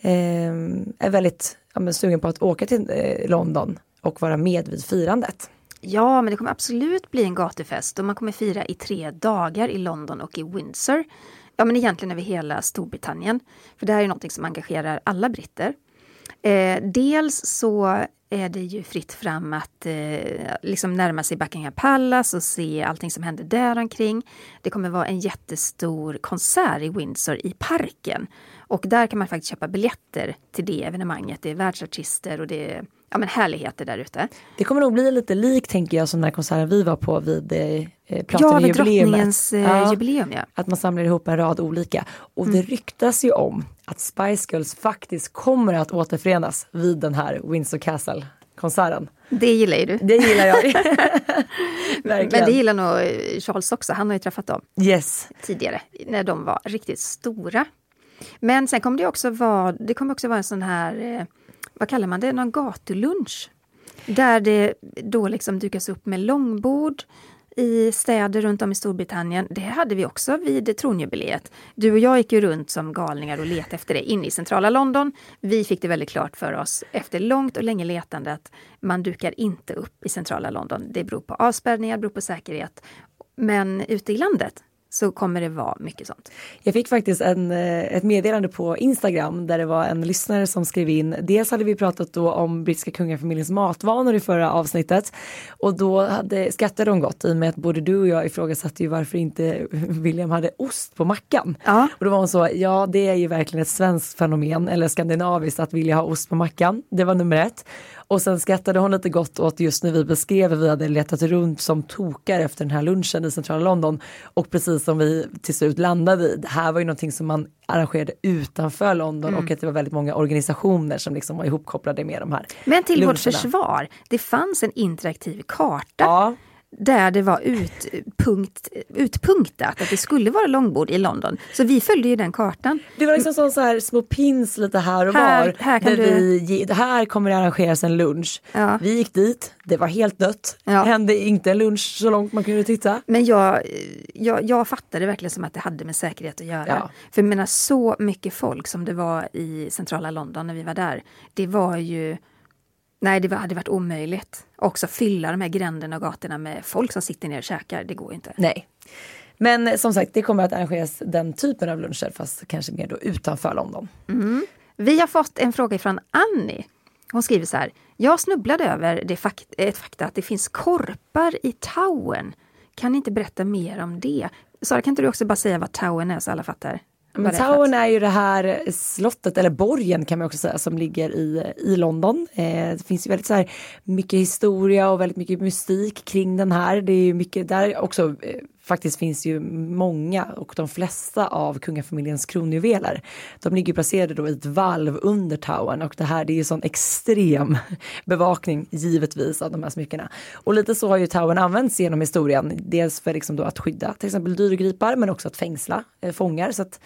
Eh, är väldigt ja, men sugen på att åka till eh, London och vara med vid firandet. Ja, men det kommer absolut bli en gatufest och man kommer fira i tre dagar i London och i Windsor. Ja, men egentligen över hela Storbritannien. För det här är något som engagerar alla britter. Eh, dels så är det ju fritt fram att eh, liksom närma sig Buckingham Palace och se allting som händer där omkring. Det kommer vara en jättestor konsert i Windsor i parken. Och där kan man faktiskt köpa biljetter till det evenemanget. Det är världsartister och det är ja, men härligheter där ute. Det kommer nog bli lite likt tänker jag som den här konserten vi var på vid eh, Ja, vid Platinum-jubileet. drottningens eh, Ja. jubileum. Ja. Att man samlar ihop en rad olika. Och det ryktas ju om att Spice Girls faktiskt kommer att återförenas vid den här Windsor Castle-konserten. Det gillar ju du. Det gillar jag. Men det gillar nog eh, Charles också. Han har ju träffat dem Yes. tidigare när de var riktigt stora. Men sen kommer det också vara, det kommer också vara en sån här, eh, vad kallar man det, någon gatulunch. Där det då liksom dukas upp med långbord i städer runt om i Storbritannien. Det hade vi också vid tronjubileet. Du och jag gick ju runt som galningar och letade efter det inne i centrala London. Vi fick det väldigt klart för oss efter långt och länge letande att man dukar inte upp i centrala London. Det beror på avspärrningar, beror på säkerhet. Men ute i landet så kommer det vara mycket sånt. Jag fick faktiskt en, eh, ett meddelande på Instagram där det var en lyssnare som skrev in. Dels hade vi pratat då om brittiska kungafamiljens matvanor i förra avsnittet och då hade skattade de gått i och med att både du och jag ifrågasatte ju varför inte William hade ost på mackan. Ja. Och då var hon så, ja det är ju verkligen ett svenskt fenomen eller skandinaviskt att vilja ha ost på mackan. Det var nummer ett. Och sen skrattade hon lite gott åt just när vi beskrev hur vi hade letat runt som tokar efter den här lunchen i centrala London. Och precis som vi till slut landade i, det här var ju någonting som man arrangerade utanför London och att det var väldigt många organisationer som liksom var ihopkopplade med de här Men till vårt luncherna. försvar, det fanns en interaktiv karta Ja, där det var utpunkt, utpunktat att det skulle vara långbord i London. Så vi följde ju den kartan. det var liksom som så här små pins lite här och Här- var. här där du- vi, här kommer det arrangeras en lunch. Ja. Vi gick dit, det var helt dött. Ja. Hände inte en lunch så långt man kunde titta. Men jag, jag, jag fattade verkligen som att det hade med säkerhet att göra. Ja. För jag menar så mycket folk som det var i centrala London när vi var där. Det var ju Nej, det hade varit omöjligt. Också fylla de här gränderna och gatorna med folk som sitter ner och käkar. Det går inte. Nej. Men eh, som sagt, det kommer att arrangeras den typen av luncher fast kanske mer då utanför London. Vi har fått en fråga från Annie. Hon skriver så här. Jag snubblade över det fakt ett fakta att det finns korpar i Towern. Kan ni inte berätta mer om det? Sara, kan inte du också bara säga vad Towern är så alla fattar? Men är något? är ju det här slottet, eller borgen kan man också säga, som ligger i, i London. Eh, det finns ju väldigt så här mycket historia och väldigt mycket mystik kring den här. Det är ju mycket, där också eh, faktiskt finns ju många och de flesta av kungafamiljens kronjuveler. De ligger placerade då i ett valv under towern och det här det är ju sån extrem bevakning givetvis av de här smyckena. Och lite så har ju towern använts genom historien. Dels för liksom då att skydda till exempel dyrgripar men också att fängsla eh, fångar. Så att,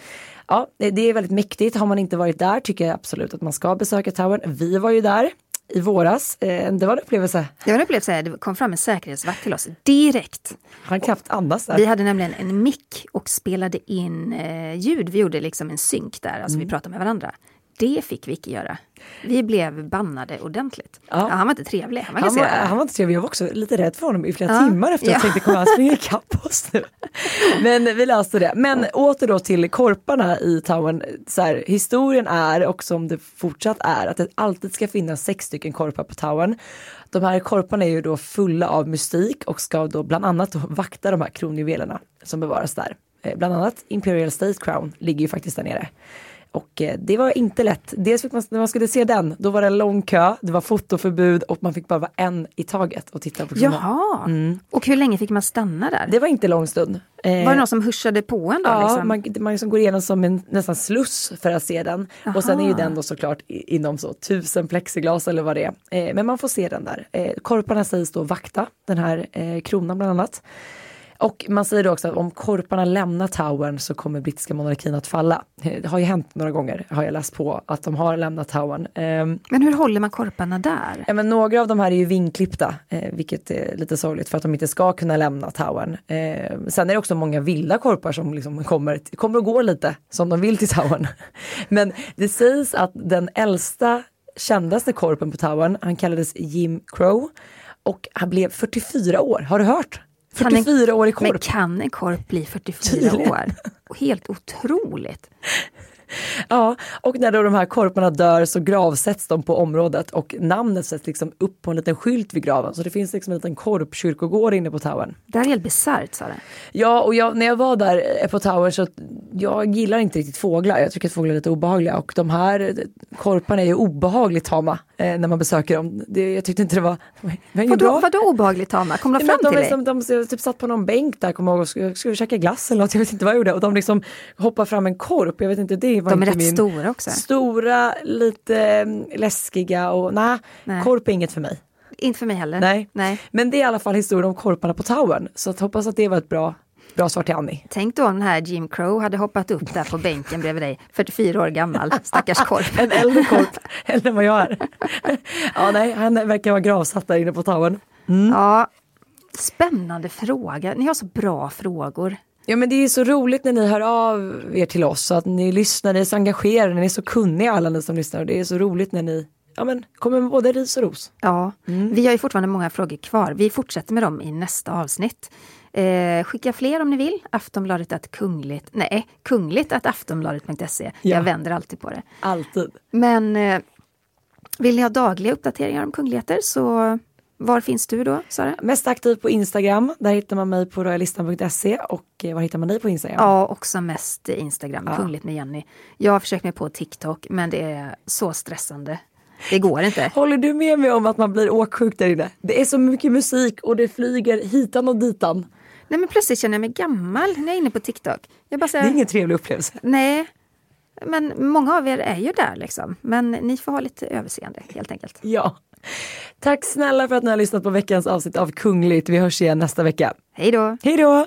ja, det det är väldigt mäktigt. Har man inte varit där tycker jag absolut att man ska besöka towern. Vi var ju där i våras. Eh, det var en upplevelse. Det var en upplevelse, det kom fram en säkerhetsvakt till oss direkt. Han knappt andas där. Vi hade nämligen en mick och spelade in eh, ljud. Vi gjorde liksom en synk där, alltså vi pratade med varandra. Det fick vi inte göra. Vi blev bannade ordentligt. Ja. han var inte trevlig. Han var, Han var, han var inte trevlig, jag var också lite rädd för honom i flera Ja. timmar efter. Jag Ja. tänkte, kommer han springa ikapp oss nu? Men vi löste det. Men åter då till korparna i Towern. Så här, historien är, och som det fortsatt är, att det alltid ska finnas sex stycken korpar på Towern. De här korparna är ju då fulla av mystik och ska då bland annat då vakta de här kronjuvelerna som bevaras där. Eh, Bland annat Imperial State Crown ligger ju faktiskt där nere. Och eh, det var inte lätt. Dels fick man, när man skulle se den, då var det en lång kö, det var fotoförbud och man fick bara vara en i taget och titta på kronan. Jaha, och hur länge fick man stanna där? Det var inte lång stund. Eh, var det någon som huschade på en då? Ja, liksom? man, man liksom går igenom som en nästan sluss för att se den. Och sen är ju den då såklart inom så tusen plexiglas eller vad det är. Eh, men man får se den där. Korparna sägs då vakta den här kronan bland annat. Och man säger då också att om korparna lämnar towern så kommer brittiska monarkin att falla. Det har ju hänt några gånger, har jag läst på, att de har lämnat towern. Ehm, Men hur håller man korparna där? Ja, men några av de här är ju vinklippta, eh, vilket är lite sorgligt för att de inte ska kunna lämna towern. Eh, sen är det också många vilda korpar som liksom kommer, kommer och går lite som de vill till towern. Men det sägs att den äldsta, kändaste korpen på towern, han kallades Jim Crow och han blev 44 år, har du hört? Kan en- 44 år i Men korp. kan en korp bli 44 Tydligen. år? Helt otroligt. Ja, och när då de här korparna dör så gravsätts de på området och namnet sätts liksom upp på en liten skylt vid graven. Så det finns liksom en liten korpkyrkogård inne på towern. Det här är helt bisarrt Sara. Ja, och jag, när jag var där eh, på Tower så jag gillar inte riktigt fåglar. Jag tycker att fåglar är lite obehagliga och de här eh, korparna är ju obehagligt tama eh, när man besöker dem. Det, jag tyckte inte det var, det var Vadå, bra. vadå obehagligt Tama? Kom de fram men till de, dig? liksom, de, de typ satt på någon bänk där, kommer jag ihåg, och skulle, skulle käka glass eller något, jag vet inte vad jag gjorde. Och de liksom hoppar fram en korp, jag vet inte, det var De är rätt min... stora också. Stora, lite mm, läskiga och nej, Nej. korp är inget för mig. Inte för mig heller. Nej. Nej. Men det är i alla fall historien om korparna på Towern. Så att hoppas att det var ett bra, bra svar till Annie. Tänk då om den här Jim Crow hade hoppat upp där på bänken bredvid dig, 44 år gammal, stackars korp. En äldre korp, äldre än vad jag är. ja, nej, han verkar vara gravsatt där inne på towern. Ja, spännande fråga. Ni har så bra frågor. Ja, men det är så roligt när ni hör av er till oss, att ni lyssnar, ni är så engagerade, ni är så kunniga alla ni som lyssnar. Och det är så roligt när ni ja, men, kommer med både ris och ros. Ja, vi har ju fortfarande många frågor kvar. Vi fortsätter med dem i nästa avsnitt. Eh, skicka fler om ni vill. Aftonbladet att kungligt, nej, kungligt att aftonbladet.se. Ja. Jag vänder alltid på det. Alltid. Men eh, vill ni ha dagliga uppdateringar om kungligheter så var finns du då, Sara? Mest aktiv på Instagram. Där hittar man mig på royalistan.se och eh, var hittar man dig på Instagram? Ja, också mest Instagram, Ja. Kungligt med Jenny. Jag har försökt mig på TikTok, men det är så stressande. Det går inte. Håller du med mig om att man blir åksjuk där inne? Det är så mycket musik och det flyger hitan och ditan. Nej, men plötsligt känner jag mig gammal när jag är inne på TikTok. Jag bara Det är säger, ingen trevlig upplevelse. nej. Men många av er är ju där liksom. Men ni får ha lite överseende helt enkelt. Ja. Tack snälla för att ni har lyssnat på veckans avsnitt av Kungligt. Vi hörs igen nästa vecka. Hej då! Hej då!